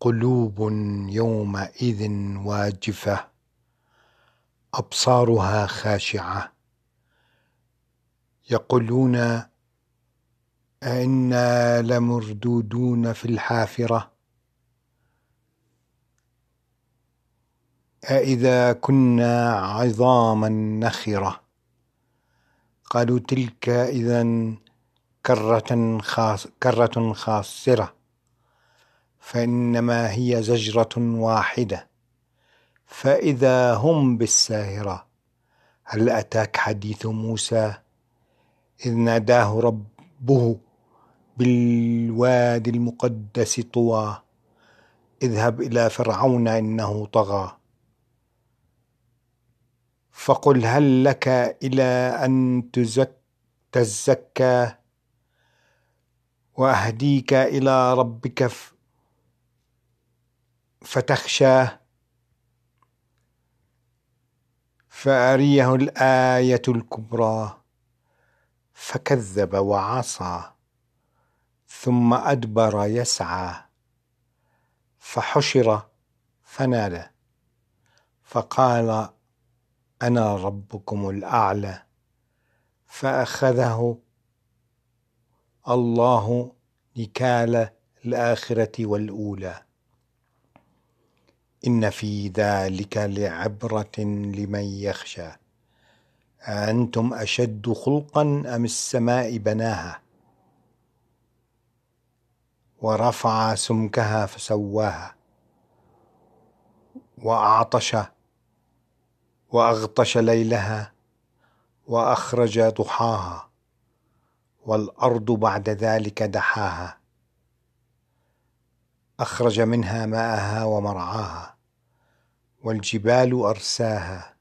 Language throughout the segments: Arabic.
قلوب يومئذ واجفة أبصارها خاشعة. يقولون أئنا لمردودون في الحافرة. أئذا كنا عظاما نخرة. قالوا تلك إذا كرة, خاص كرة خاسرة. فإنما هي زجرة واحدة. فإذا هم بالساهرة هل أتاك حديث موسى؟ إذ ناداه ربه بالوادي المقدس طوى اذهب إلى فرعون إنه طغى. فقل هل لك إلى أن تزكى؟ وأهديك إلى ربك فتخشاه. فأريه الآية الكبرى. فكذب وعصى. ثم أدبر يسعى. فحشر فنادى فقال أنا ربكم الأعلى. فأخذه الله نكال الآخرة والأولى. إن في ذلك لعبرة لمن يخشى. أأنتم أشد خلقا أم السماء بناها؟ ورفع سمكها فسواها. وأعطش وأغطش ليلها وأخرج ضحاها والأرض بعد ذلك دحاها. أخرج منها ماءها ومرعاها. والجبال أرساها.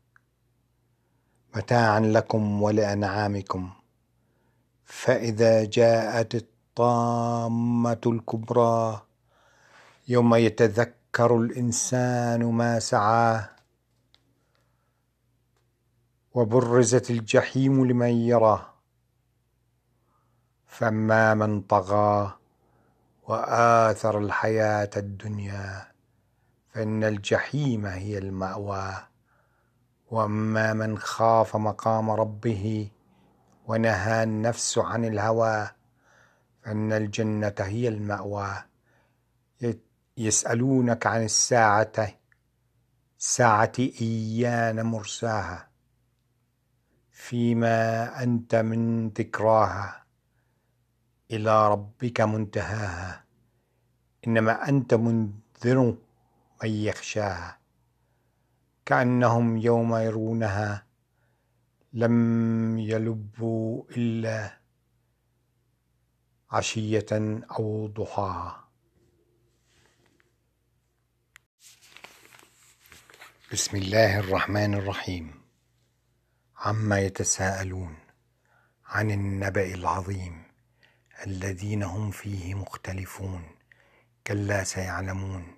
متاعا لكم ولأنعامكم. فإذا جاءت الطامة الكبرى يوم يتذكر الإنسان ما سعاه وبرزت الجحيم لمن يرى فأما من طغى وآثر الحياة الدنيا فإن الجحيم هي المأوى وأما من خاف مقام ربه ونهى النفس عن الهوى فإن الجنة هي المأوى. يسألونك عن الساعة ساعة إيان مرساها فيما أنت من ذكراها. إلى ربك منتهاها. إنما أنت منذر من يخشاها كأنهم يوم يرونها لم يلبوا إلا عشية أو ضحاها. بسم الله الرحمن الرحيم. عما يتساءلون عن النبأ العظيم الذين هم فيه مختلفون كلا سيعلمون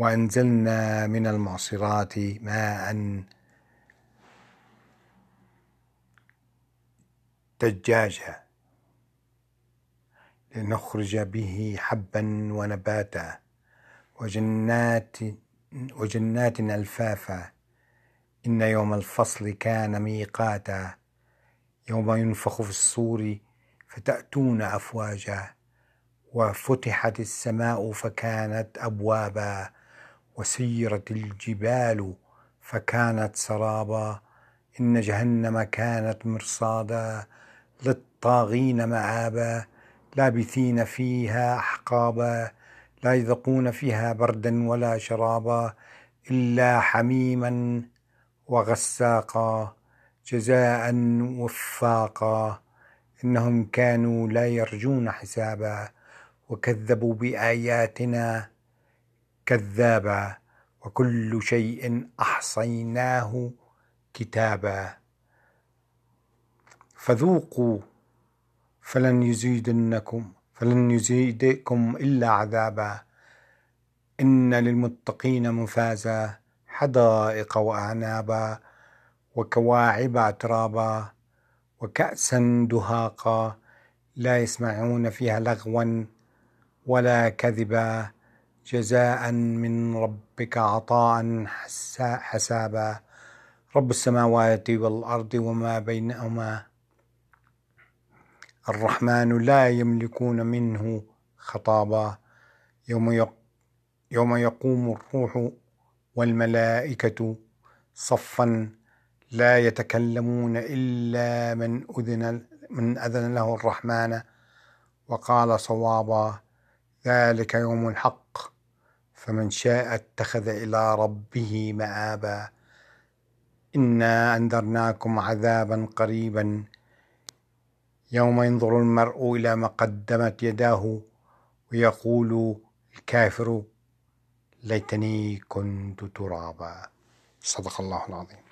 وأنزلنا من المعصرات ماء دجاجا لنخرج به حبا ونباتا وجنات وجنات ألفافا. إن يوم الفصل كان ميقاتا. يوم ينفخ في الصور فتأتون أفواجا. وفتحت السماء فكانت أبوابا. وسيرت الجبال فكانت سرابا إن جهنم كانت مرصادا للطاغين مآبا لابثين فيها أحقابا لا يذقون فيها بردا ولا شرابا إلا حميما وغساقا جزاء وفاقا. إنهم كانوا لا يرجون حسابا وكذبوا بآياتنا كذابا وكل شيء أحصيناه كتابا. فذوقوا فلن يزيدنكم فلن يزيدكم إلا عذابا. إن للمتقين مفازا حدائق وأعنابا وكواعب أترابا وكأسا دهاقا. لا يسمعون فيها لغوا ولا كذبا. جزاء من ربك عطاء حسابا. رب السماوات والأرض وما بينهما. الرحمن لا يملكون منه خطابا. يوم يوم يقوم الروح والملائكة صفا لا يتكلمون إلا من أذن من أذن له الرحمن. وقال صوابا ذلك يوم الحق. فمن شاء اتخذ إلى ربه مآبا. إنا أنذرناكم عذابا قريبا. يوم ينظر المرء إلى ما قدمت يداه ويقول الكافر ليتني كنت ترابا. صدق الله العظيم.